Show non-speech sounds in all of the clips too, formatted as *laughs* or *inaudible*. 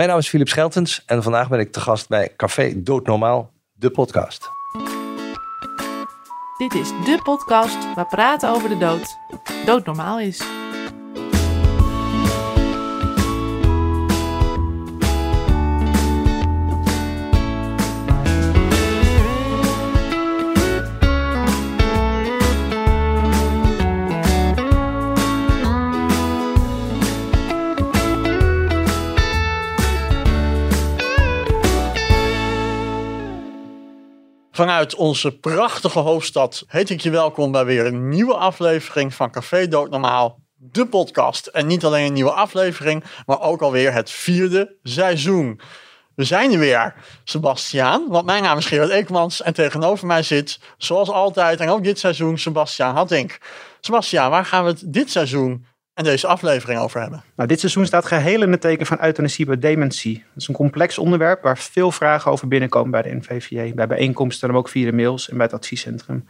Mijn naam is Philip Scheltens en vandaag ben ik te gast bij Café Doodnormaal, de podcast. Dit is de podcast waar praten over de dood doodnormaal is. Vanuit onze prachtige hoofdstad heet ik je welkom bij weer een nieuwe aflevering van Café Doodnormaal, de podcast. En niet alleen een nieuwe aflevering, maar ook alweer het vierde seizoen. We zijn er weer, Sebastiaan, want mijn naam is Gerard Eekmans en tegenover mij zit, zoals altijd en ook dit seizoen, Sebastiaan Hattink. Sebastiaan, waar gaan we het dit seizoen en deze aflevering over hebben? Nou, dit seizoen staat geheel in het teken van euthanasie bij dementie. Dat is een complex onderwerp waar veel vragen over binnenkomen bij de NVVA, bij bijeenkomsten, maar ook via de mails en bij het adviescentrum.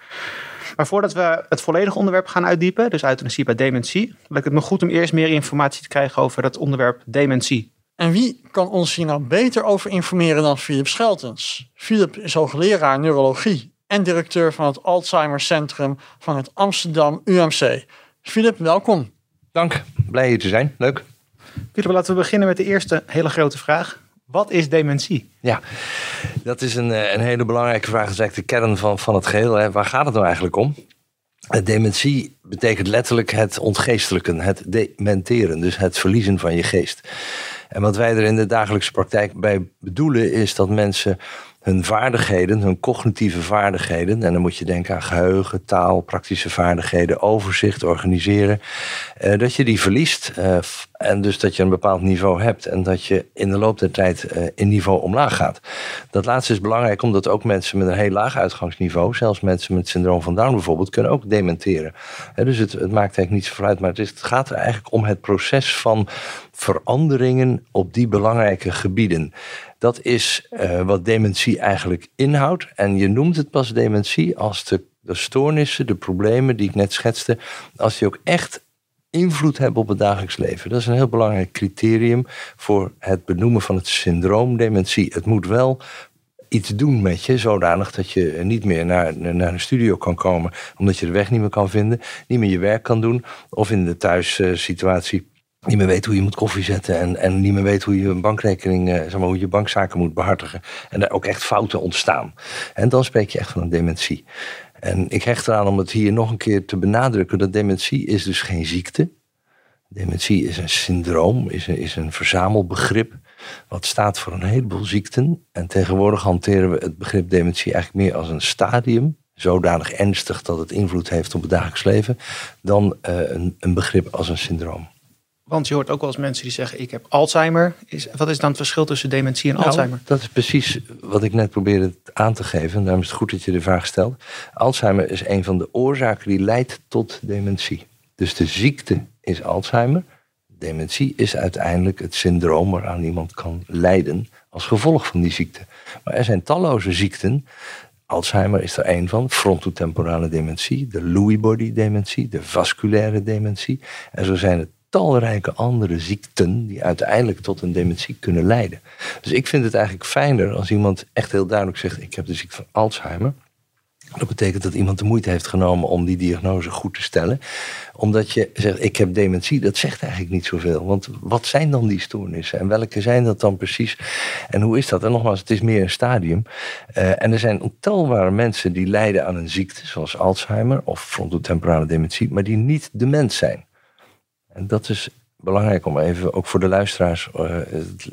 Maar voordat we het volledige onderwerp gaan uitdiepen, dus euthanasie bij dementie, lijkt het me goed om eerst meer informatie te krijgen over het onderwerp dementie. En wie kan ons hier nou beter over informeren dan Philip Scheltens? Philip is hoogleraar neurologie en directeur van het Alzheimer Centrum van het Amsterdam UMC. Philip, welkom. Dank, blij hier te zijn. Leuk. Pieter, laten we beginnen met de eerste hele grote vraag. Wat is dementie? Ja, dat is een, eh, een hele belangrijke vraag. Dat is eigenlijk de kern van, van het geheel. Hè. Waar gaat het nou eigenlijk om? Dementie betekent letterlijk het ontgeestelijken, het dementeren, dus het verliezen van je geest. En wat wij er in de dagelijkse praktijk bij bedoelen is dat mensen hun vaardigheden, hun cognitieve vaardigheden, en dan moet je denken aan geheugen, taal, praktische vaardigheden, overzicht, organiseren, eh, dat je die verliest eh, en dus dat je een bepaald niveau hebt en dat je in de loop der tijd eh, in niveau omlaag gaat. Dat laatste is belangrijk omdat ook mensen met een heel laag uitgangsniveau, zelfs mensen met syndroom van Down bijvoorbeeld, kunnen ook dementeren. dus het, het, maakt eigenlijk niet zoveel uit, maar het, is, het gaat er eigenlijk om het proces van veranderingen op die belangrijke gebieden. Dat is uh, wat dementie eigenlijk inhoudt. En je noemt het pas dementie als de, de stoornissen, de problemen die ik net schetste, als die ook echt invloed hebben op het dagelijks leven. Dat is een heel belangrijk criterium voor het benoemen van het syndroom dementie. Het moet wel iets doen met je, zodanig dat je niet meer naar, naar een studio kan komen, omdat je de weg niet meer kan vinden, niet meer je werk kan doen, of in de thuissituatie niet meer weet hoe je moet koffie zetten en, en niet meer weet hoe je een bankrekening, eh, zeg maar, hoe je bankzaken moet behartigen. En daar ook echt fouten ontstaan. En dan spreek je echt van een dementie. En ik hecht eraan om het hier nog een keer te benadrukken dat dementie is dus geen ziekte. Dementie is een syndroom, is een, is een verzamelbegrip wat staat voor een heleboel ziekten. En tegenwoordig hanteren we het begrip dementie eigenlijk meer als een stadium zodanig ernstig dat het invloed heeft op het dagelijks leven, dan uh, een, een begrip als een syndroom. Want je hoort ook wel eens mensen die zeggen: Ik heb Alzheimer. Is, wat is dan het verschil tussen dementie en nou, Alzheimer? Dat is precies wat ik net probeerde aan te geven. Daarom is het goed dat je de vraag stelt. Alzheimer is een van de oorzaken die leidt tot dementie. Dus de ziekte is Alzheimer. Dementie is uiteindelijk het syndroom waaraan iemand kan lijden als gevolg van die ziekte. Maar er zijn talloze ziekten. Alzheimer is er een van, frontotemporale dementie, de Lewy body dementie, de vasculaire dementie. En zo zijn het talrijke andere ziekten die uiteindelijk tot een dementie kunnen leiden. Dus ik vind het eigenlijk fijner als iemand echt heel duidelijk zegt: Ik heb de ziekte van Alzheimer. Dat betekent dat iemand de moeite heeft genomen om die diagnose goed te stellen. Omdat je zegt, ik heb dementie, dat zegt eigenlijk niet zoveel. Want wat zijn dan die stoornissen? En welke zijn dat dan precies? En hoe is dat? En nogmaals, het is meer een stadium. Uh, en er zijn ontelbare mensen die lijden aan een ziekte, zoals Alzheimer of frontotemporale dementie, maar die niet dement zijn. En dat is belangrijk om even, ook voor de luisteraars, uh,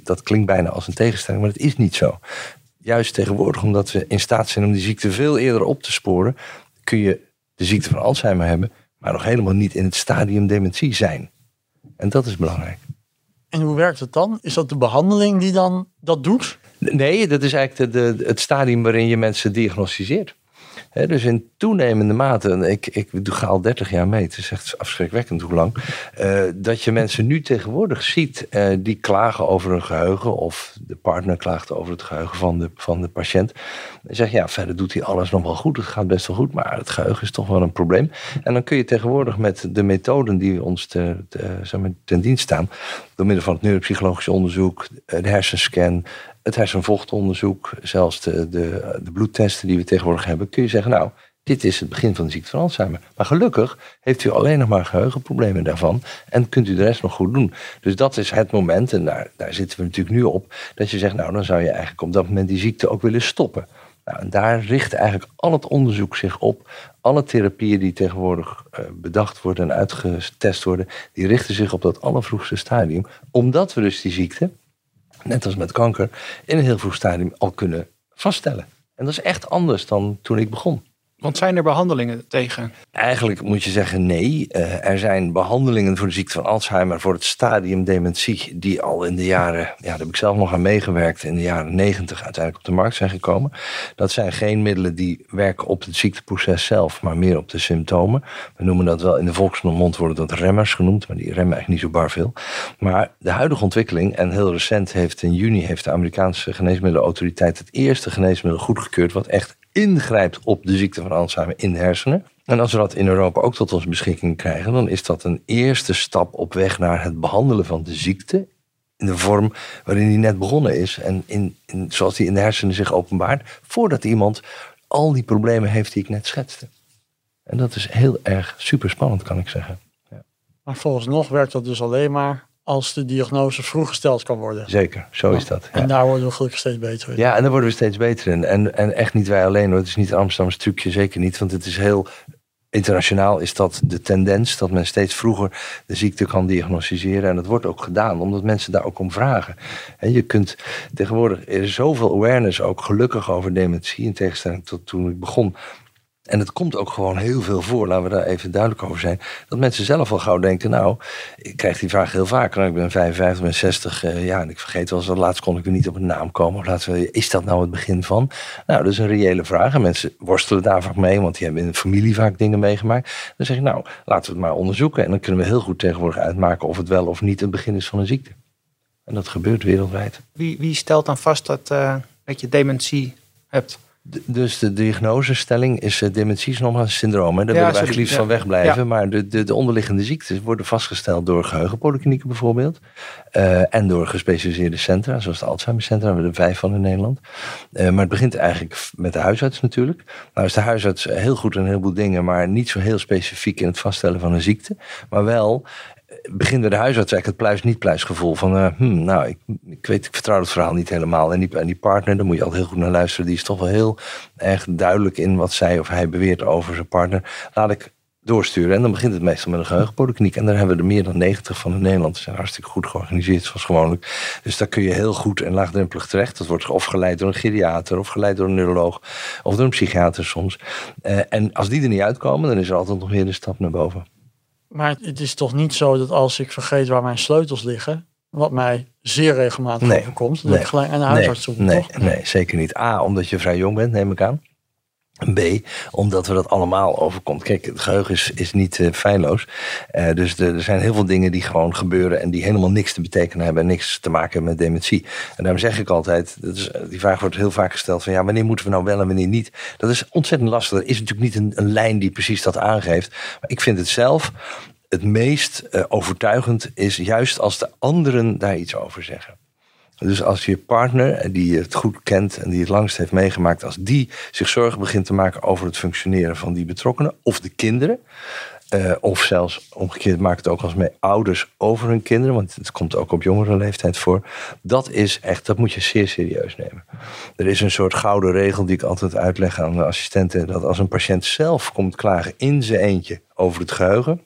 dat klinkt bijna als een tegenstelling, maar het is niet zo. Juist tegenwoordig, omdat we in staat zijn om die ziekte veel eerder op te sporen, kun je de ziekte van Alzheimer hebben, maar nog helemaal niet in het stadium dementie zijn. En dat is belangrijk. En hoe werkt het dan? Is dat de behandeling die dan dat doet? Nee, dat is eigenlijk de, de, het stadium waarin je mensen diagnosticeert. Dus in toenemende mate, en ik, ik ga al 30 jaar mee, het is echt afschrikwekkend hoe lang, eh, dat je mensen nu tegenwoordig ziet eh, die klagen over hun geheugen of de partner klaagt over het geheugen van de, van de patiënt. En zeg ja, verder doet hij alles nog wel goed, het gaat best wel goed, maar het geheugen is toch wel een probleem. En dan kun je tegenwoordig met de methoden die ons ten dienst staan, door middel van het neuropsychologisch onderzoek, de hersenscan, het hersenvochtonderzoek, zelfs de, de, de bloedtesten die we tegenwoordig hebben, kun je zeggen, nou, dit is het begin van de ziekte van Alzheimer. Maar gelukkig heeft u alleen nog maar geheugenproblemen daarvan en kunt u de rest nog goed doen. Dus dat is het moment, en daar, daar zitten we natuurlijk nu op, dat je zegt, nou, dan zou je eigenlijk op dat moment die ziekte ook willen stoppen. Nou, en daar richt eigenlijk al het onderzoek zich op. Alle therapieën die tegenwoordig uh, bedacht worden en uitgetest worden, die richten zich op dat allervroegste stadium. Omdat we dus die ziekte, net als met kanker, in een heel vroeg stadium al kunnen vaststellen. En dat is echt anders dan toen ik begon. Want zijn er behandelingen tegen? Eigenlijk moet je zeggen nee. Uh, er zijn behandelingen voor de ziekte van Alzheimer, voor het stadium dementie, die al in de jaren, ja, daar heb ik zelf nog aan meegewerkt, in de jaren negentig uiteindelijk op de markt zijn gekomen. Dat zijn geen middelen die werken op het ziekteproces zelf, maar meer op de symptomen. We noemen dat wel in de volksmond worden dat remmers genoemd, maar die remmen eigenlijk niet zo bar veel. Maar de huidige ontwikkeling, en heel recent heeft in juni heeft de Amerikaanse geneesmiddelenautoriteit het eerste geneesmiddel goedgekeurd, wat echt ingrijpt op de ziekte van Alzheimer in de hersenen. En als we dat in Europa ook tot onze beschikking krijgen, dan is dat een eerste stap op weg naar het behandelen van de ziekte. In de vorm waarin die net begonnen is. En in, zoals die in de hersenen zich openbaart. Voordat iemand al die problemen heeft die ik net schetste. En dat is heel erg super spannend, kan ik zeggen. Ja. Maar volgens nog werkt dat dus alleen maar als de diagnose vroeg gesteld kan worden. Zeker, zo is dat. Ja. En daar worden we gelukkig steeds beter in. Ja, en daar worden we steeds beter in. En, en echt niet wij alleen hoor. Het is niet een trucje, zeker niet. Want het is heel internationaal is dat de tendens dat men steeds vroeger de ziekte kan diagnosticeren. En dat wordt ook gedaan, omdat mensen daar ook om vragen. En je kunt tegenwoordig, er is zoveel awareness ook gelukkig over dementie, in tegenstelling tot toen ik begon. En het komt ook gewoon heel veel voor, laten we daar even duidelijk over zijn. Dat mensen zelf al gauw denken, nou, ik krijg die vraag heel vaak. Nou, ik ben 55, ben 60, uh, ja, en ik vergeet wel eens, laatst kon ik er niet op een naam komen. Laatst, is dat nou het begin van? Nou, dat is een reële vraag. En mensen worstelen daar vaak mee, want die hebben in de familie vaak dingen meegemaakt. Dan zeg ik, nou, laten we het maar onderzoeken. En dan kunnen we heel goed tegenwoordig uitmaken of het wel of niet het begin is van een ziekte. En dat gebeurt wereldwijd. Wie, wie stelt dan vast dat, uh, dat je dementie hebt? Dus de diagnosestelling is uh, dementie is nog een syndroom. Hè? Daar ja, willen we eigenlijk liefst ja. van wegblijven. Ja. Maar de, de, de, onderliggende ziektes worden vastgesteld door geheugenpolyklinieken bijvoorbeeld. Uh, en door gespecialiseerde centra, zoals de Alzheimer Centra. We hebben er vijf van in Nederland. Uh, maar het begint eigenlijk met de huisarts natuurlijk. Nou is de huisarts heel goed in een heleboel dingen. Maar niet zo heel specifiek in het vaststellen van een ziekte. Maar wel begint bij de huisarts eigenlijk het pluis-niet-pluis gevoel. Van, uh, hmm, nou, ik, weet, ik vertrouw het verhaal niet helemaal. En die, en die partner, daar moet je altijd heel goed naar luisteren. Die is toch wel heel erg duidelijk in wat zij of hij beweert over zijn partner. Laat ik doorsturen. En dan begint het meestal met een geheugenpolykliniek. En daar hebben we er meer dan 90 van in Nederland. Ze zijn hartstikke goed georganiseerd, zoals gewoonlijk. Dus daar kun je heel goed en laagdrempelig terecht. Dat wordt of geleid door een geriater, of geleid door een neuroloog, of door een psychiater soms. Uh, en als die er niet uitkomen, dan is er altijd nog weer een stap naar boven. Maar het is toch niet zo dat als ik vergeet waar mijn sleutels liggen, wat mij zeer regelmatig nee, overkomt, dat nee, ik gelijk aan de huisarts toe nee, toch? Nee, zeker niet. A, omdat je vrij jong bent, neem ik aan. B, omdat we dat allemaal overkomt. Kijk, het geheugen is, is niet uh, feilloos. Uh, dus er, zijn heel veel dingen die gewoon gebeuren en die helemaal niks te betekenen hebben en niks te maken hebben met dementie. En daarom zeg ik altijd, is, die vraag wordt heel vaak gesteld van ja, wanneer moeten we nou wel en wanneer niet? Dat is ontzettend lastig. Er is natuurlijk niet een, een lijn die precies dat aangeeft. Maar ik vind het zelf het meest overtuigend is juist als de anderen daar iets over zeggen. Dus als je partner, die het goed kent en die het langst heeft meegemaakt, als die zich zorgen begint te maken over het functioneren van die betrokkenen, of de kinderen, uh, of zelfs omgekeerd maakt het ook als mee ouders over hun kinderen, want het komt ook op jongere leeftijd voor. Dat is echt, dat moet je zeer serieus nemen. Er is een soort gouden regel die ik altijd uitleg aan de assistenten, dat als een patiënt zelf komt klagen in zijn eentje over het geheugen,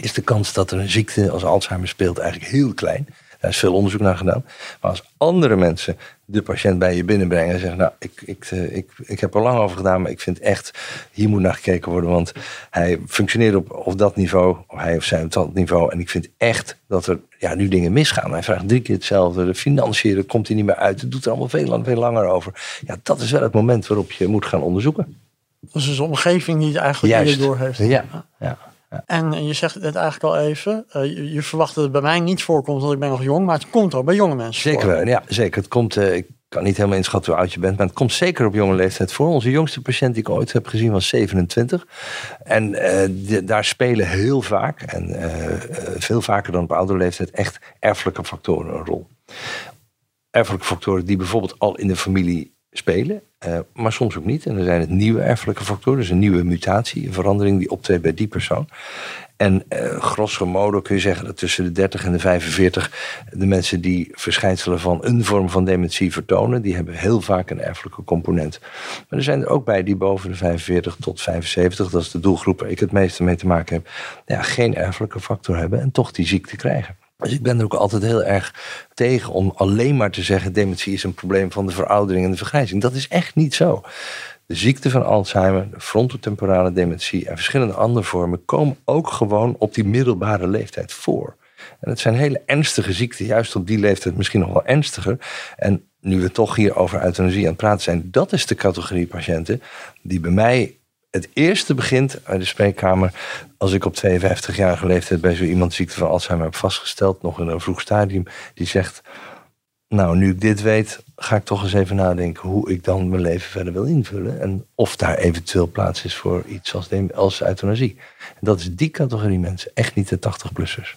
is de kans dat er een ziekte als Alzheimer speelt eigenlijk heel klein. Daar is veel onderzoek naar gedaan. Maar als andere mensen de patiënt bij je binnenbrengen en zeggen: Nou, ik, ik, ik, ik heb er lang over gedaan, maar ik vind echt, hier moet naar gekeken worden. Want hij functioneert op, op dat niveau, of hij of zij op dat niveau. En ik vind echt dat er ja, nu dingen misgaan. Hij vraagt drie keer hetzelfde. De financiën, komt hij niet meer uit. Het doet er allemaal veel, veel langer over. Ja, dat is wel het moment waarop je moet gaan onderzoeken. Dus is de omgeving die het eigenlijk Juist. eerder door heeft. Ja, ja. En je zegt het eigenlijk al even, eh, je, je verwacht dat het bij mij niet voorkomt, want ik ben nog jong, maar het komt ook bij jonge mensen Zeker wel, ja, zeker. Het komt, eh, ik kan niet helemaal inschatten hoe oud je bent, maar het komt zeker op jonge leeftijd voor. Onze jongste patiënt die ik ooit heb gezien was 27. En eh, de- daar spelen heel vaak, en veel vaker dan op oudere leeftijd, echt erfelijke factoren een rol. Erfelijke factoren die bijvoorbeeld al in de familie spelen, eh, maar soms ook niet. En dan zijn het nieuwe erfelijke factoren, dus een nieuwe mutatie, een verandering die optreedt bij die persoon. En eh, grosso modo kun je zeggen dat tussen de 30 en de 45 de mensen die verschijnselen van een vorm van dementie vertonen, die hebben heel vaak een erfelijke component. Maar er zijn er ook bij die boven de 45 tot 75, dat is de doelgroep waar ik het meeste mee te maken heb, ja, geen erfelijke factor hebben en toch die ziekte krijgen. Dus ik ben er ook altijd heel erg tegen om alleen maar te zeggen: dementie is een probleem van de veroudering en de vergrijzing. Dat is echt niet zo. De ziekte van Alzheimer, de frontotemporale dementie en verschillende andere vormen komen ook gewoon op die middelbare leeftijd voor. En het zijn hele ernstige ziekten, juist op die leeftijd misschien nog wel ernstiger. En nu we toch hier over euthanasie aan het praten zijn, dat is de categorie patiënten die bij mij het eerste begint uit de spreekkamer als ik op 52-jarige leeftijd bij zo iemand ziekte van Alzheimer heb vastgesteld, nog in een vroeg stadium, die zegt, nou nu ik dit weet, ga ik toch eens even nadenken hoe ik dan mijn leven verder wil invullen en of daar eventueel plaats is voor iets als, dem- als euthanasie. En dat is die categorie mensen, echt niet de 80-plussers,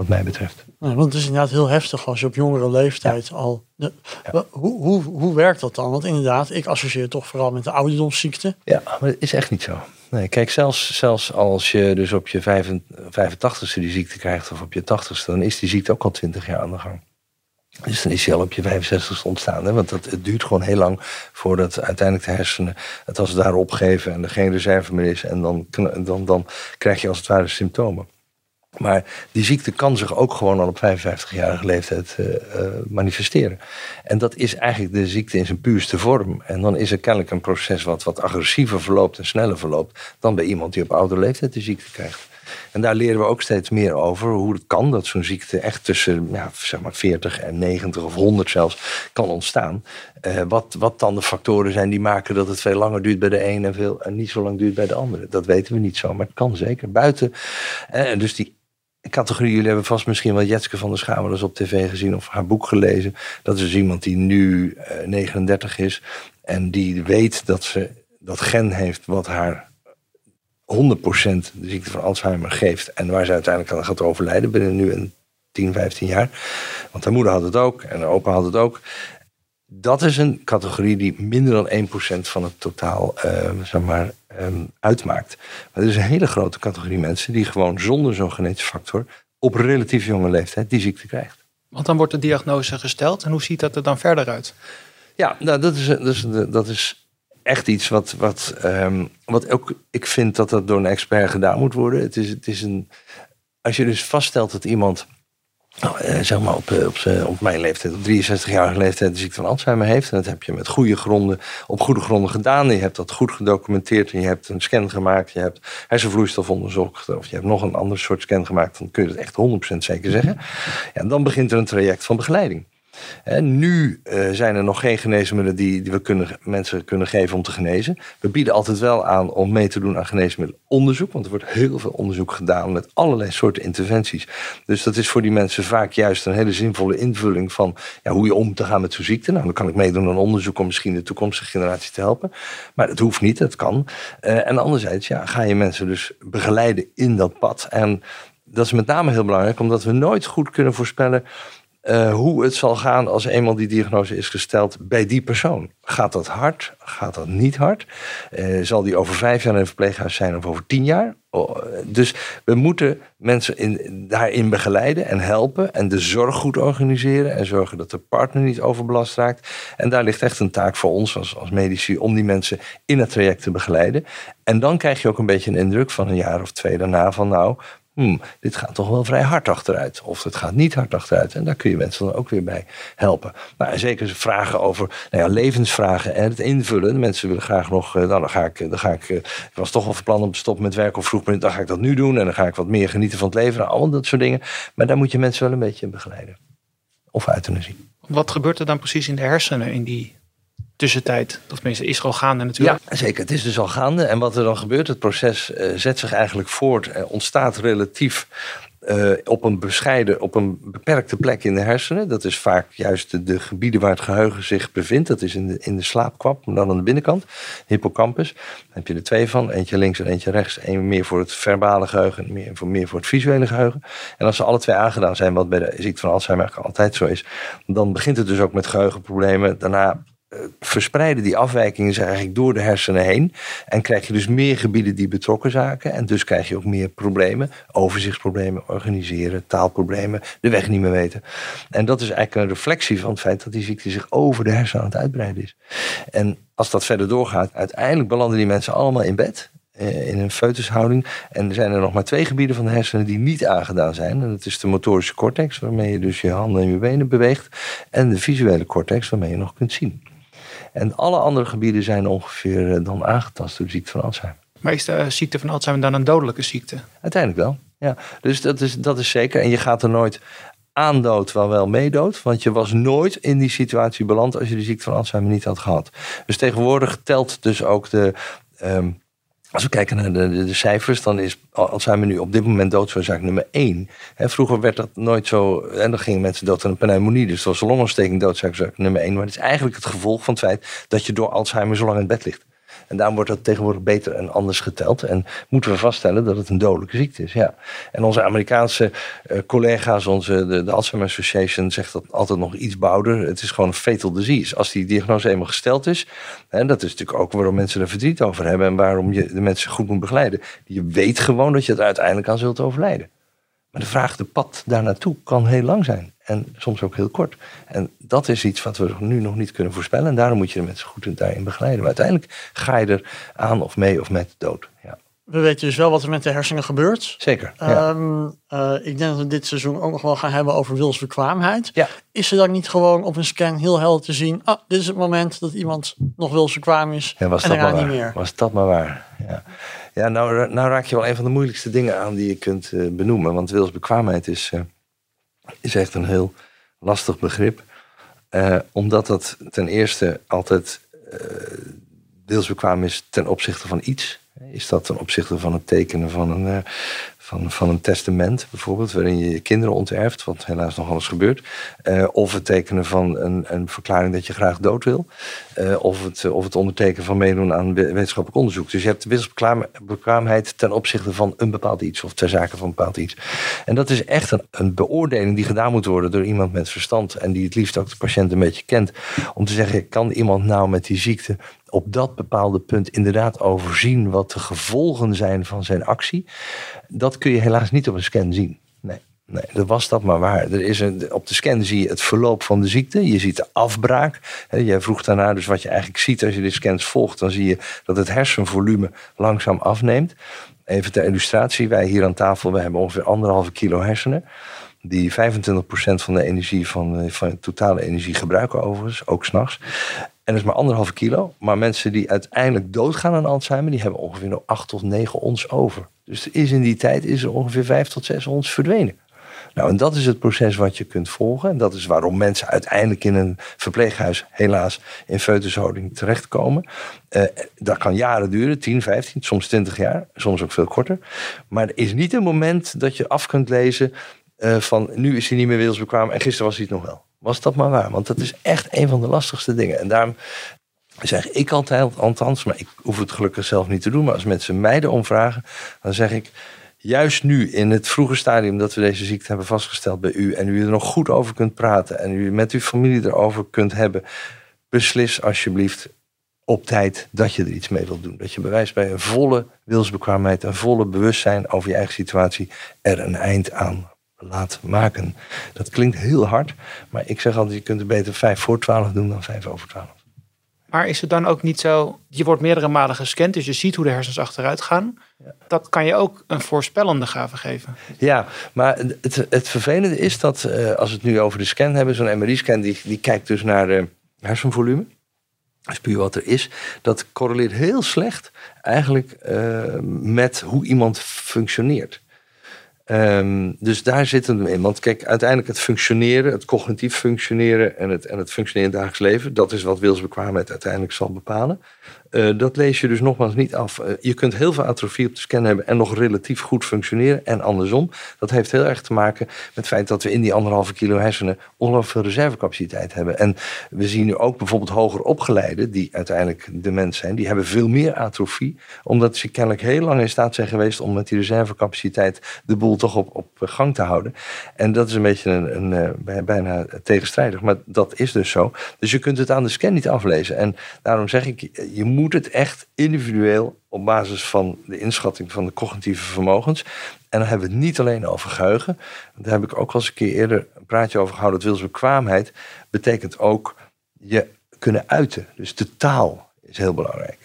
wat mij betreft. Nee, want het is inderdaad heel heftig als je op jongere leeftijd al... De, hoe, hoe, hoe werkt dat dan? Want inderdaad, ik associeer het toch vooral met de ouderdomsziekte. Ja, maar het is echt niet zo. Nee, kijk, zelfs, zelfs als je dus op je 85ste die ziekte krijgt of op je 80ste, dan is die ziekte ook al 20 jaar aan de gang. Dus dan is hij al op je 65ste ontstaan. Hè? Want dat, het duurt gewoon heel lang voordat uiteindelijk de hersenen het als het ware opgeven en er geen reserve meer is. En dan, dan, dan krijg je als het ware symptomen. Maar die ziekte kan zich ook gewoon al op 55-jarige leeftijd eh, eh, manifesteren. En dat is eigenlijk de ziekte in zijn puurste vorm. En dan is er kennelijk een proces wat wat agressiever verloopt en sneller verloopt dan bij iemand die op oudere leeftijd de ziekte krijgt. En daar leren we ook steeds meer over hoe het kan dat zo'n ziekte echt tussen ja, zeg maar 40 en 90 of 100 zelfs kan ontstaan. Eh, wat, wat dan de factoren zijn die maken dat het veel langer duurt bij de een en, veel, niet zo lang duurt bij de andere. Dat weten we niet zo, maar het kan zeker. Buiten, eh, dus die categorie, jullie hebben vast misschien wel Jetske van der Schamer eens op tv gezien of haar boek gelezen. Dat is dus iemand die nu eh, 39 is en die weet dat ze dat gen heeft wat haar 100% de ziekte van Alzheimer geeft. En waar ze uiteindelijk aan gaat overlijden binnen nu een 10, 15 jaar. Want haar moeder had het ook en haar opa had het ook. Dat is een categorie die minder dan 1% van het totaal eh, zeg maar, ehm, uitmaakt. Maar er is een hele grote categorie mensen die gewoon zonder zo'n genetische factor op relatief jonge leeftijd die ziekte krijgt. Want dan wordt de diagnose gesteld. En hoe ziet dat er dan verder uit? Ja, nou, dat, is, dat, is, dat is echt iets wat, wat, ehm, wat ook ik vind dat dat door een expert gedaan moet worden. Het is, het is een, als je dus vaststelt dat iemand, nou, zeg maar op, eh, op, op mijn leeftijd, op 63-jarige leeftijd, de ziekte van Alzheimer heeft. En dat heb je met goede gronden, op goede gronden gedaan. Je hebt dat goed gedocumenteerd. En je hebt een scan gemaakt. Je hebt hersenvloeistof onderzocht. Of je hebt nog een ander soort scan gemaakt. Dan kun je dat echt 100% zeker zeggen. Ja, en dan begint er een traject van begeleiding. En nu eh, zijn er nog geen geneesmiddelen die, die we kunnen, mensen kunnen geven om te genezen. We bieden altijd wel aan om mee te doen aan geneesmiddelonderzoek. Want er wordt heel veel onderzoek gedaan met allerlei soorten interventies. Dus dat is voor die mensen vaak juist een hele zinvolle invulling van ja, hoe je om te gaan met zo'n ziekte. Nou, dan kan ik meedoen aan onderzoek om misschien de toekomstige generatie te helpen. Maar het hoeft niet, het kan. Eh, en anderzijds ja, ga je mensen dus begeleiden in dat pad. En dat is met name heel belangrijk, omdat we nooit goed kunnen voorspellen eh, hoe het zal gaan als eenmaal die diagnose is gesteld bij die persoon. Gaat dat hard? Gaat dat niet hard? Eh, zal die over vijf jaar in een verpleeghuis zijn of over tien jaar? Oh, eh, dus we moeten mensen in, daarin begeleiden en helpen en de zorg goed organiseren en zorgen dat de partner niet overbelast raakt. En daar ligt echt een taak voor ons als, als medici om die mensen in het traject te begeleiden. En dan krijg je ook een beetje een indruk van een jaar of twee daarna van nou, hmm, dit gaat toch wel vrij hard achteruit. Of het gaat niet hard achteruit. En daar kun je mensen dan ook weer bij helpen. Nou, en zeker vragen over nou ja, levensvragen en het invullen. Mensen willen graag nog, eh, nou, dan ga ik, dan ga ik, eh, ik was toch wel van plan om te stoppen met werken of vroeg, maar dan ga ik dat nu doen. En dan ga ik wat meer genieten van het leven. Nou, allemaal dat soort dingen. Maar daar moet je mensen wel een beetje in begeleiden. Of euthanasie. Wat gebeurt er dan precies in de hersenen in die tussentijd? Of tenminste, is al gaande natuurlijk. Ja, zeker. Het is dus al gaande. En wat er dan gebeurt, het proces uh, zet zich eigenlijk voort. en ontstaat relatief uh, op een bescheiden, op een beperkte plek in de hersenen. Dat is vaak juist de, de, gebieden waar het geheugen zich bevindt. Dat is in de, in de slaapkwap, maar dan aan de binnenkant, hippocampus. Daar heb je er twee van, eentje links en eentje rechts. Eén meer voor het verbale geheugen en meer voor, meer voor het visuele geheugen. En als ze alle twee aangedaan zijn, wat bij de ziekte van Alzheimer altijd zo is, dan begint het dus ook met geheugenproblemen. Daarna eh, verspreiden die afwijkingen zich eigenlijk door de hersenen heen. En krijg je dus meer gebieden die betrokken zaken. En dus krijg je ook meer problemen. Overzichtsproblemen, organiseren, taalproblemen, de weg niet meer weten. En dat is eigenlijk een reflectie van het feit dat die ziekte zich over de hersenen aan het uitbreiden is. En als dat verder doorgaat, uiteindelijk belanden die mensen allemaal in bed eh, in een foetushouding. En er zijn er nog maar twee gebieden van de hersenen die niet aangedaan zijn. En dat is de motorische cortex, waarmee je dus je handen en je benen beweegt. En de visuele cortex, waarmee je nog kunt zien. En alle andere gebieden zijn ongeveer eh, dan aangetast door de ziekte van Alzheimer. Maar is de ziekte van Alzheimer dan een dodelijke ziekte? Uiteindelijk wel, ja. Dus dat is, dat is zeker. En je gaat er nooit aan dood, wel wel meedood. Want je was nooit in die situatie beland als je de ziekte van Alzheimer niet had gehad. Dus tegenwoordig telt dus ook de... Um, als we kijken naar de, cijfers, dan is Alzheimer nu op dit moment doodsoorzaak nummer één. He, vroeger werd dat nooit zo. En dan gingen mensen dood aan een pneumonie. Dus het was longontsteking doodsoorzaak nummer één. Maar het is eigenlijk het gevolg van het feit dat je door Alzheimer zo lang in bed ligt. En daarom wordt dat tegenwoordig beter en anders geteld. En moeten we vaststellen dat het een dodelijke ziekte is. Ja. En onze Amerikaanse uh, collega's, onze, de, de, Alzheimer Association, zegt dat altijd nog iets bouder. Het is gewoon een fatal disease. Als die diagnose eenmaal gesteld is, en dat is natuurlijk ook waarom mensen er verdriet over hebben en waarom je de mensen goed moet begeleiden. Je weet gewoon dat je het uiteindelijk aan zult overlijden. Maar de vraag, de pad daar naartoe kan heel lang zijn. En soms ook heel kort. En dat is iets wat we nu nog niet kunnen voorspellen. En daarom moet je de mensen goed daarin begeleiden. Maar uiteindelijk ga je er aan of mee of met dood. Ja. We weten dus wel wat er met de hersenen gebeurt. Zeker. Ja. Um, uh, ik denk dat we dit seizoen ook nog wel gaan hebben over wilsbekwaamheid. Ja. Is er dan niet gewoon op een scan heel helder te zien... ah, dit is het moment dat iemand nog wilsbekwaam is ja, was en dat niet meer? Was dat maar waar. Ja. Ja, nou, nou raak je wel een van de moeilijkste dingen aan die je kunt uh, benoemen. Want wilsbekwaamheid is, uh, is echt een heel lastig begrip. Uh, omdat dat ten eerste altijd wilsbekwaam is ten opzichte van iets. Is dat ten opzichte van het tekenen van een, van, van een testament bijvoorbeeld, waarin je je kinderen onterft, wat helaas nog alles gebeurt. Uh, of het tekenen van een, een verklaring dat je graag dood wil. Uh, of, het, of het ondertekenen van meedoen aan wetenschappelijk onderzoek. Dus je hebt wilsbekwaamheid ten opzichte van een bepaald iets of ter zake van een bepaald iets. En dat is echt een, een beoordeling die gedaan moet worden door iemand met verstand en die het liefst ook de patiënt een beetje kent. Om te zeggen, kan iemand nou met die ziekte op dat bepaalde punt inderdaad overzien wat de gevolgen zijn van zijn actie. Dat kun je helaas niet op een scan zien. Nee. Nee, dat was dat maar waar. Er is een, op de scan zie je het verloop van de ziekte. Je ziet de afbraak. Jij vroeg daarna, dus wat je eigenlijk ziet als je de scans volgt, dan zie je dat het hersenvolume langzaam afneemt. Even ter illustratie, wij hier aan tafel, we hebben ongeveer anderhalve kilo hersenen. Die 25% van de energie van, van de totale energie gebruiken overigens, ook s'nachts. En dat is maar anderhalve kilo. Maar mensen die uiteindelijk doodgaan aan Alzheimer, die hebben ongeveer nog 8 tot 9 ons over. Dus is in die tijd is er ongeveer 5 tot 6 ons verdwenen. Nou, en dat is het proces wat je kunt volgen. En dat is waarom mensen uiteindelijk in een verpleeghuis helaas in foetushouding terechtkomen. Uh, dat kan jaren duren, 10, 15, soms 20 jaar, soms ook veel korter. Maar er is niet een moment dat je af kunt lezen uh, van nu is hij niet meer wilsbekwaam en gisteren was hij het nog wel. Was dat maar waar? Want dat is echt een van de lastigste dingen. En daarom zeg ik altijd, althans, maar ik hoef het gelukkig zelf niet te doen. Maar als mensen mij erom vragen, dan zeg ik juist nu in het vroege stadium dat we deze ziekte hebben vastgesteld bij u en u er nog goed over kunt praten en u met uw familie erover kunt hebben, beslis alsjeblieft op tijd dat je er iets mee wilt doen. Dat je bewijst bij een volle wilsbekwaamheid, een volle bewustzijn over je eigen situatie er een eind aan laat maken. Dat klinkt heel hard, maar ik zeg altijd, je kunt er beter vijf voor twaalf doen dan vijf over twaalf. Maar is het dan ook niet zo, je wordt meerdere malen gescand, dus je ziet hoe de hersens achteruit gaan. Dat kan je ook een voorspellende gave geven. Ja, maar het, het vervelende is dat, uh, als we het nu over de scan hebben, zo'n MRI-scan, die, die kijkt dus naar de hersenvolume. Dat is puur wat er is. Dat correleert heel slecht eigenlijk uh, met hoe iemand functioneert. Ehm, dus daar zit het in. Want kijk, uiteindelijk het functioneren, het cognitief functioneren en het, en het functioneren in het dagelijks leven, dat is wat wilsbekwaamheid uiteindelijk zal bepalen. Uh, dat lees je dus nogmaals niet af. Uh, je kunt heel veel atrofie op de scan hebben en nog relatief goed functioneren en andersom. Dat heeft heel erg te maken met het feit dat we in die anderhalve kilo hersenen ongelooflijk veel reservecapaciteit hebben. En we zien nu ook bijvoorbeeld hoger opgeleiden, die uiteindelijk de mens zijn, die hebben veel meer atrofie, omdat ze kennelijk heel lang in staat zijn geweest om met die reservecapaciteit de boel toch op, op gang te houden. En dat is een beetje een, een, een bijna tegenstrijdig, maar dat is dus zo. Dus je kunt het aan de scan niet aflezen. En daarom zeg ik, je moet moet het echt individueel op basis van de inschatting van de cognitieve vermogens. En dan hebben we het niet alleen over geheugen. Daar heb ik ook al eens een keer eerder een praatje over gehouden. Dat wilsbekwaamheid betekent ook je kunnen uiten. Dus de taal is heel belangrijk.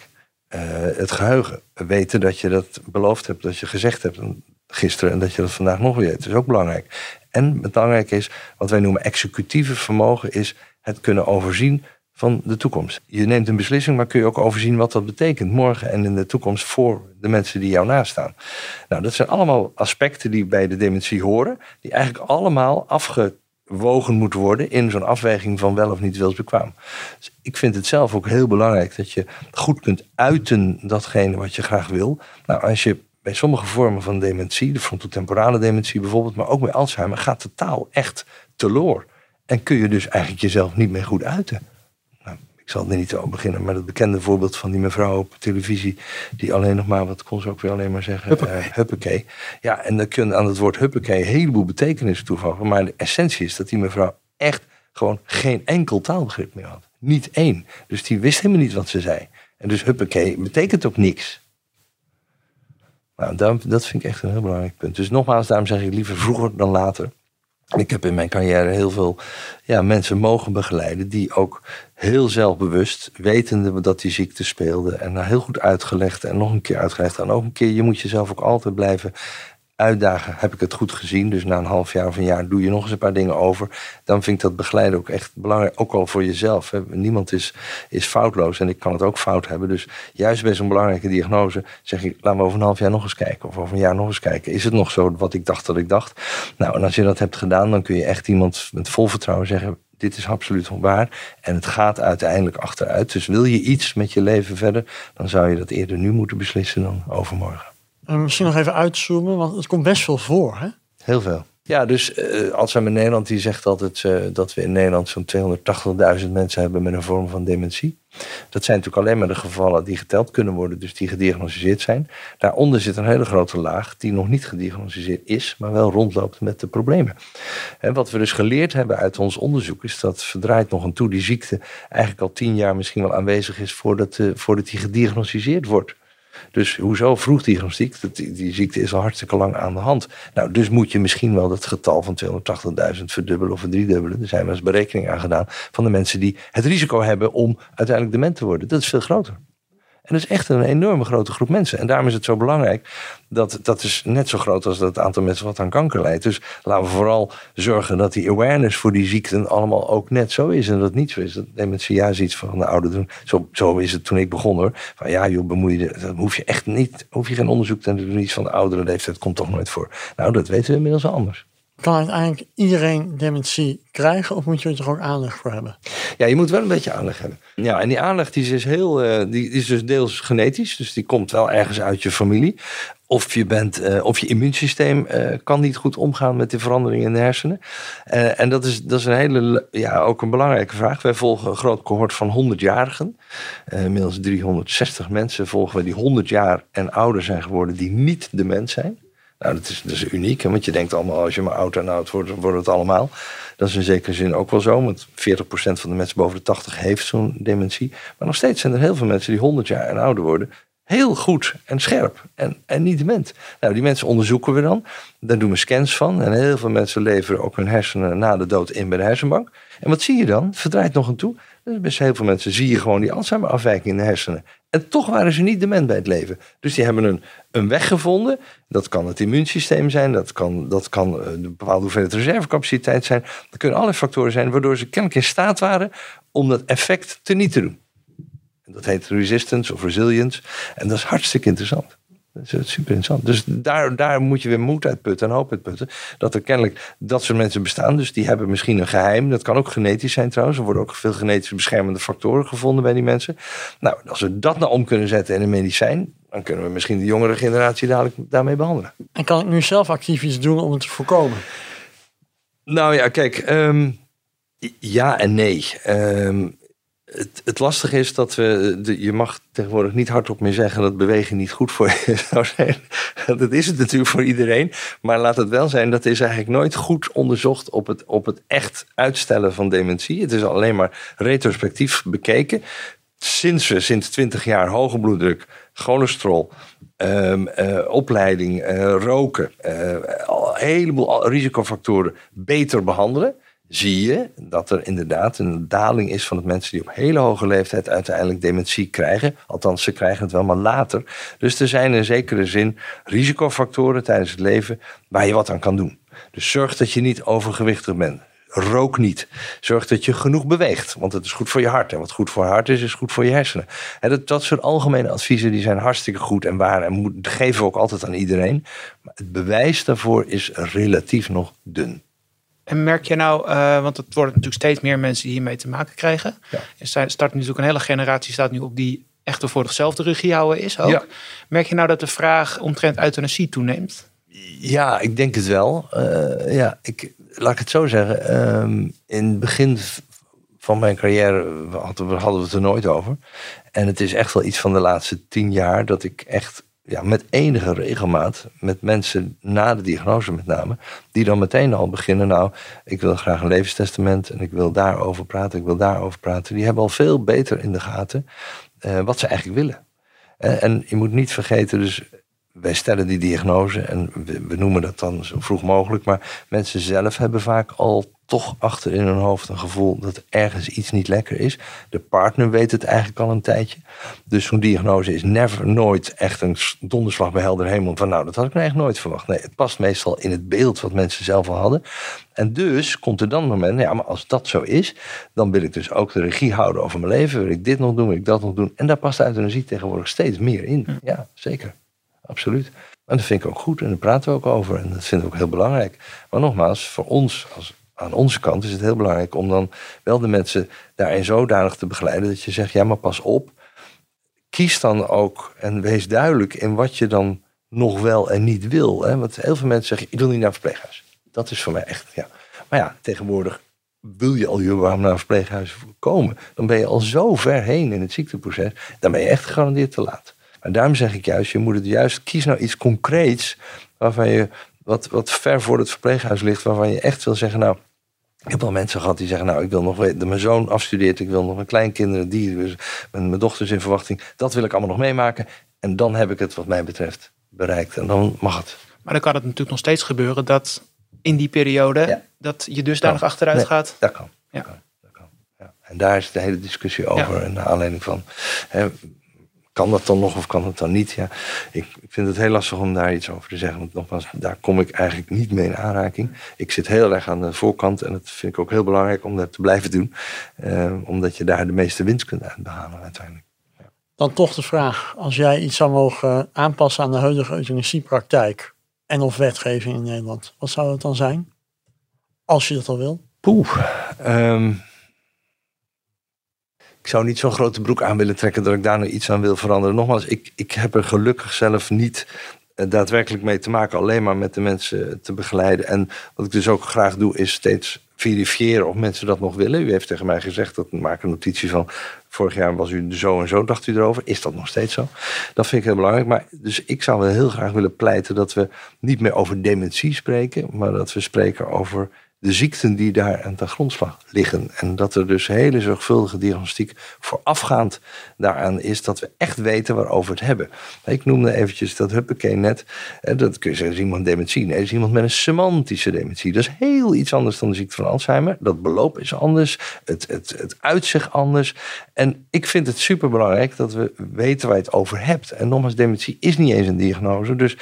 Uh, het geheugen. Weten dat je dat beloofd hebt, dat je gezegd hebt gisteren en dat je dat vandaag nog weer weet. is ook belangrijk. En belangrijk is, wat wij noemen executieve vermogen, is het kunnen overzien van de toekomst. Je neemt een beslissing, maar kun je ook overzien wat dat betekent morgen en in de toekomst voor de mensen die jou nastaan. Nou, dat zijn allemaal aspecten die bij de dementie horen, die eigenlijk allemaal afgewogen moeten worden in zo'n afweging van wel of niet wilsbekwaam. Dus ik vind het zelf ook heel belangrijk dat je goed kunt uiten datgene wat je graag wil. Nou, als je bij sommige vormen van dementie, de frontotemporale dementie bijvoorbeeld, maar ook bij Alzheimer, gaat de taal echt teloor. En kun je dus eigenlijk jezelf niet meer goed uiten ik zal er niet over beginnen, maar dat bekende voorbeeld van die mevrouw op televisie, die alleen nog maar, wat kon ze ook weer alleen maar zeggen? Huppakee. Uh, huppakee. Ja, en dan kun je aan het woord huppakee een heleboel betekenissen toevoegen. Maar de essentie is dat die mevrouw echt gewoon geen enkel taalbegrip meer had. Niet één. Dus die wist helemaal niet wat ze zei. En dus huppakee betekent ook niks. Nou, dat vind ik echt een heel belangrijk punt. Dus nogmaals, daarom zeg ik liever vroeger dan later. Ik heb in mijn carrière heel veel ja, mensen mogen begeleiden die ook heel zelfbewust, wetende dat die ziekte speelde en heel goed uitgelegd en nog een keer uitgelegd. En ook een keer, je moet jezelf ook altijd blijven uitdagen. Heb ik het goed gezien? Dus na een half jaar of een jaar doe je nog eens een paar dingen over. Dan vind ik dat begeleiden ook echt belangrijk. Ook al voor jezelf. Hè. Niemand is, is foutloos en ik kan het ook fout hebben. Dus juist bij zo'n belangrijke diagnose zeg ik... laten we over een half jaar nog eens kijken. Of over een jaar nog eens kijken. Is het nog zo wat ik dacht dat ik dacht? Nou, en als je dat hebt gedaan, dan kun je echt iemand met vol vertrouwen zeggen dit is absoluut waar. En het gaat uiteindelijk achteruit. Dus wil je iets met je leven verder, dan zou je dat eerder nu moeten beslissen dan overmorgen. En misschien nog even uitzoomen, want het komt best veel voor, hè? Heel veel. Ja, dus uh, Alzheimer Nederland die zegt altijd uh, dat we in Nederland zo'n 280.000 mensen hebben met een vorm van dementie. Dat zijn natuurlijk alleen maar de gevallen die geteld kunnen worden, dus die gediagnosticeerd zijn. Daaronder zit een hele grote laag die nog niet gediagnosticeerd is, maar wel rondloopt met de problemen. En wat we dus geleerd hebben uit ons onderzoek is dat verdraait nog een toe die ziekte eigenlijk al tien jaar misschien wel aanwezig is voordat, uh, voordat die gediagnosticeerd wordt. Dus hoezo vroeg diagnostiek? Die, die ziekte is al hartstikke lang aan de hand. Nou, dus moet je misschien wel het getal van 280.000 verdubbelen of verdriedubbelen. Er zijn wel eens berekeningen aan gedaan van de mensen die het risico hebben om uiteindelijk dement te worden. Dat is veel groter. En dat is echt een enorme grote groep mensen. En daarom is het zo belangrijk dat dat is net zo groot als het aantal mensen wat aan kanker leidt. Dus laten we vooral zorgen dat die awareness voor die ziekten allemaal ook net zo is. En dat het niet zo is. Dat mensen juist iets van de oude doen. Zo, zo is het toen ik begon hoor. Van ja joh, bemoei je, dat hoef je echt niet, hoef je geen onderzoek te doen. Iets van de oudere leeftijd komt toch nooit voor. Nou, dat weten we inmiddels anders. Kan uiteindelijk iedereen dementie krijgen of moet je er ook aanleg voor hebben? Ja, je moet wel een beetje aanleg hebben. Ja, en die aanleg die is, dus heel, uh, die is dus deels genetisch, dus die komt wel ergens uit je familie. Of je, bent, uh, of je immuunsysteem uh, kan niet goed omgaan met de veranderingen in de hersenen. en dat is, dat is een hele, ja, ook een belangrijke vraag. Wij volgen een groot cohort van 100-jarigen. inmiddels 360 mensen volgen we die 100 jaar en ouder zijn geworden die niet dement zijn. Nou, dat is, uniek, want je denkt allemaal als je maar oud en oud wordt, wordt het allemaal. Dat is in zekere zin ook wel zo, want 40% van de mensen boven de 80 heeft zo'n dementie. Maar nog steeds zijn er heel veel mensen die 100 jaar en ouder worden. Heel goed en scherp en, en niet dement. Nou, die mensen onderzoeken we dan. Daar doen we scans van. En heel veel mensen leveren ook hun hersenen na de dood in bij de hersenbank. En wat zie je dan? Verdraait nog een toe. Best heel veel mensen zie je gewoon die Alzheimer-afwijking in de hersenen. En toch waren ze niet dement bij het leven. Dus die hebben een, een weg gevonden. Dat kan het immuunsysteem zijn, dat kan, dat kan eh, een bepaalde hoeveelheid reservecapaciteit zijn. Dat kunnen allerlei factoren zijn waardoor ze kennelijk in staat waren om dat effect te niet te doen. En dat heet resistance of resilience. En dat is hartstikke interessant. Dat is super interessant. Dus daar, daar moet je weer moed uit putten en hoop uit putten. Dat er kennelijk dat soort mensen bestaan. Dus die hebben misschien een geheim. Dat kan ook genetisch zijn trouwens. Er worden ook veel genetische beschermende factoren gevonden bij die mensen. Nou, als we dat nou om kunnen zetten in een medicijn. Dan kunnen we misschien de jongere generatie dadelijk daarmee behandelen. En kan ik nu zelf actief iets doen om het te voorkomen? Nou ja, kijk. ehm, ja en nee. Ehm, het, het lastige is dat we. De, je mag tegenwoordig niet hardop meer zeggen dat bewegen niet goed voor je *laughs* zou zijn. Dat is het natuurlijk voor iedereen. Maar laat het wel zijn, dat is eigenlijk nooit goed onderzocht op het, op het echt uitstellen van dementie. Het is alleen maar retrospectief bekeken. Sinds we sinds 20 jaar hoge bloeddruk, cholesterol, eh, opleiding, eh, roken, eh, al- een heleboel risicofactoren beter behandelen zie je dat er inderdaad een daling is van het mensen die op hele hoge leeftijd uiteindelijk dementie krijgen. Althans, ze krijgen het wel, maar later. Dus er zijn in zekere zin risicofactoren tijdens het leven waar je wat aan kan doen. Dus zorg dat je niet overgewichtig bent. Rook niet. Zorg dat je genoeg beweegt, want het is goed voor je hart. En wat goed voor je hart is, is goed voor je hersenen. En dat, dat soort algemene adviezen die zijn hartstikke goed en waar. En moet, geven we ook altijd aan iedereen. Maar het bewijs daarvoor is relatief nog dun. En merk je nou, eh, want het worden natuurlijk steeds meer mensen die hiermee te maken krijgen. Ja. Er sta- start natuurlijk een hele generatie staat nu op die echt voor zichzelf de regie houden is ook. Ja. Merk je nou dat de vraag omtrent euthanasie toeneemt? Ja, ik denk het wel. Eh, ja, ik, laat ik het zo zeggen. ehm, in het begin van mijn carrière hadden we, hadden we het er nooit over. En het is echt wel iets van de laatste tien jaar dat ik echt ja, met enige regelmaat met mensen na de diagnose met name, die dan meteen al beginnen. Nou, ik wil graag een levenstestament en ik wil daarover praten, ik wil daarover praten. Die hebben al veel beter in de gaten eh, wat ze eigenlijk willen. Eh, en je moet niet vergeten, dus wij stellen die diagnose en we, we noemen dat dan zo vroeg mogelijk. Maar mensen zelf hebben vaak al toch achter in hun hoofd een gevoel dat ergens iets niet lekker is. De partner weet het eigenlijk al een tijdje. Dus zo'n diagnose is never, nooit echt een donderslag bij helder hemel. Van nou, dat had ik nou echt nooit verwacht. Nee, het past meestal in het beeld wat mensen zelf al hadden. En dus komt er dan een moment, ja, maar als dat zo is, dan wil ik dus ook de regie houden over mijn leven. Wil ik dit nog doen, wil ik dat nog doen. En daar past euthanasie tegenwoordig steeds meer in. Ja, zeker. Absoluut. En dat vind ik ook goed en daar praten we ook over. En dat vind ik ook heel belangrijk. Maar nogmaals, voor ons, als, aan onze kant, is het heel belangrijk om dan wel de mensen daarin zodanig te begeleiden dat je zegt, ja, maar pas op. Kies dan ook en wees duidelijk in wat je dan nog wel en niet wil. Hè? Want heel veel mensen zeggen, ik wil niet naar een verpleeghuis. Dat is voor mij echt, ja. Maar ja, tegenwoordig wil je al überhaupt naar een verpleeghuis komen. Dan ben je al zo ver heen in het ziekteproces. Dan ben je echt gegarandeerd te laat. Maar daarom zeg ik juist, je moet het juist, kies nou iets concreets. Waarvan je, wat, wat ver voor het verpleeghuis ligt. Waarvan je echt wil zeggen, nou, ik heb wel mensen gehad die zeggen, nou, ik wil nog weten mijn zoon afstudeert. Ik wil nog mijn kleinkinderen, die, dus mijn, mijn dochters in verwachting. Dat wil ik allemaal nog meemaken. En dan heb ik het wat mij betreft bereikt. En dan mag het. Maar dan kan het natuurlijk nog steeds gebeuren dat in die periode Ja. dat je dusdanig Kan. achteruit Nee, gaat. Dat kan. Ja. Dat kan. Dat kan. Ja. En daar is de hele discussie over. En naar aanleiding van, hè, kan dat dan nog of kan het dan niet? Ja, ik, ik vind het heel lastig om daar iets over te zeggen. Want nogmaals, daar kom ik eigenlijk niet mee in aanraking. Ik zit heel erg aan de voorkant. En dat vind ik ook heel belangrijk om dat te blijven doen. Eh, omdat je daar de meeste winst kunt uit behalen uiteindelijk. Dan toch de vraag, als jij iets zou mogen aanpassen aan de huidige euthanasiepraktijk en of wetgeving in Nederland, wat zou het dan zijn? Als je dat al wil. Poeh. ehm, ik zou niet zo'n grote broek aan willen trekken dat ik daar nu iets aan wil veranderen. Nogmaals, ik, ik heb er gelukkig zelf niet eh, daadwerkelijk mee te maken. Alleen maar met de mensen te begeleiden. En wat ik dus ook graag doe, is steeds verifiëren of mensen dat nog willen. U heeft tegen mij gezegd, dat maak een notitie van... vorig jaar was u zo en zo, dacht u erover. Is dat nog steeds zo? Dat vind ik heel belangrijk. Maar dus ik zou wel heel graag willen pleiten dat we niet meer over dementie spreken... maar dat we spreken over de ziekten die daar aan de grondslag liggen. En dat er dus hele zorgvuldige diagnostiek voorafgaand daaraan is dat we echt weten waarover we het hebben. Ik noemde eventjes dat huppakee net. eh, Dat kun je zeggen, is iemand dementie. Nee, is iemand met een semantische dementie. Dat is heel iets anders dan de ziekte van Alzheimer. Dat beloop is anders. Het, het, het uitzicht anders. En ik vind het superbelangrijk dat we weten waar je het over hebt. En nogmaals, dementie is niet eens een diagnose. Dus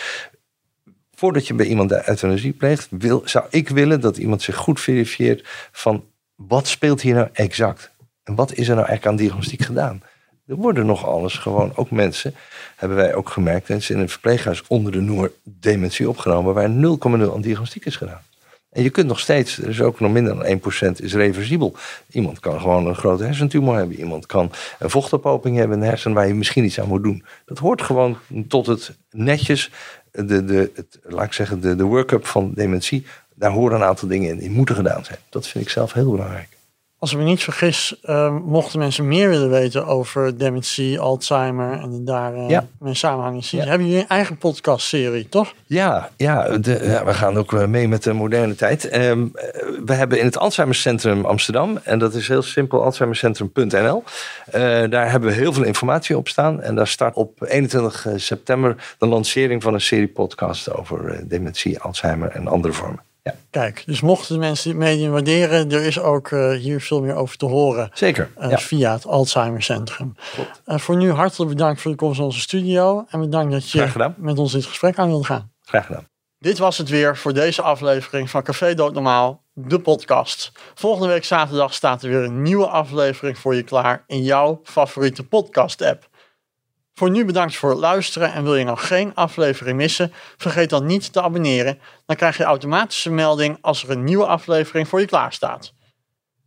voordat je bij iemand de euthanasie pleegt, wil, zou ik willen dat iemand zich goed verifieert van wat speelt hier nou exact? En wat is er nou eigenlijk aan diagnostiek gedaan? Er worden nog alles gewoon, ook mensen, hebben wij ook gemerkt, mensen in een verpleeghuis onder de noemer dementie opgenomen, waar 0,0 aan diagnostiek is gedaan. En je kunt nog steeds, er is ook nog minder dan 1% is reversibel. Iemand kan gewoon een grote hersentumor hebben. Iemand kan een vochtophoping hebben in de hersenen waar je misschien iets aan moet doen. Dat hoort gewoon tot het netjes, de, de, het, laat ik zeggen, de, de work-up van dementie. Daar horen een aantal dingen in die moeten gedaan zijn. Dat vind ik zelf heel belangrijk. Als ik me niet vergis, uh, mochten mensen meer willen weten over dementie, Alzheimer en daar uh, Ja. mee samenhangend zien. Ja. Hebben jullie een eigen podcastserie, toch? Ja, ja, de, ja, we gaan ook eh, mee met de moderne tijd. Ehm, eh, we hebben in het Alzheimercentrum Amsterdam, en dat is heel simpel, alzheimercentrum.nl. Eh, daar hebben we heel veel informatie op staan. En daar start op 21 september de lancering van een serie podcast over eh, dementie, Alzheimer en andere vormen. Ja, Kijk, dus mochten mensen dit medium waarderen, er is ook eh, hier veel meer over te horen zeker. eh, ja, via het Alzheimer Centrum. Eh, voor nu hartelijk bedankt voor de komst naar onze studio en bedankt dat je met ons dit gesprek aan wilde gaan. Graag gedaan. Dit was het weer voor deze aflevering van Café Doodnormaal, de podcast. Volgende week zaterdag staat er weer een nieuwe aflevering voor je klaar in jouw favoriete podcast-app. Voor nu bedankt voor het luisteren en wil je nou geen aflevering missen, vergeet dan niet te abonneren. Dan krijg je automatisch een melding als er een nieuwe aflevering voor je klaar staat.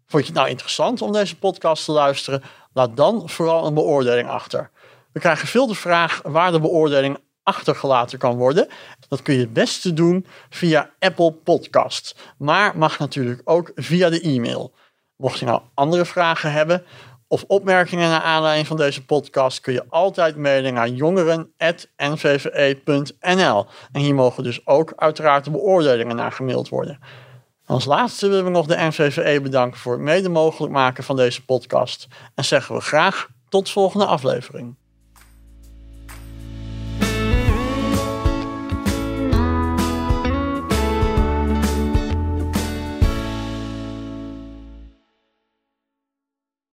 Vond je het nou interessant om deze podcast te luisteren? Laat dan vooral een beoordeling achter. We krijgen veel de vraag waar de beoordeling achtergelaten kan worden. Dat kun je het beste doen via Apple Podcast. Maar mag natuurlijk ook via de e-mail. Mocht je nou andere vragen hebben of opmerkingen naar aanleiding van deze podcast, kun je altijd mailen naar jongeren.nvve.nl. En hier mogen dus ook uiteraard de beoordelingen naar gemaild worden. Als laatste willen we nog de NVVE bedanken voor het mede mogelijk maken van deze podcast. En zeggen we graag tot volgende aflevering.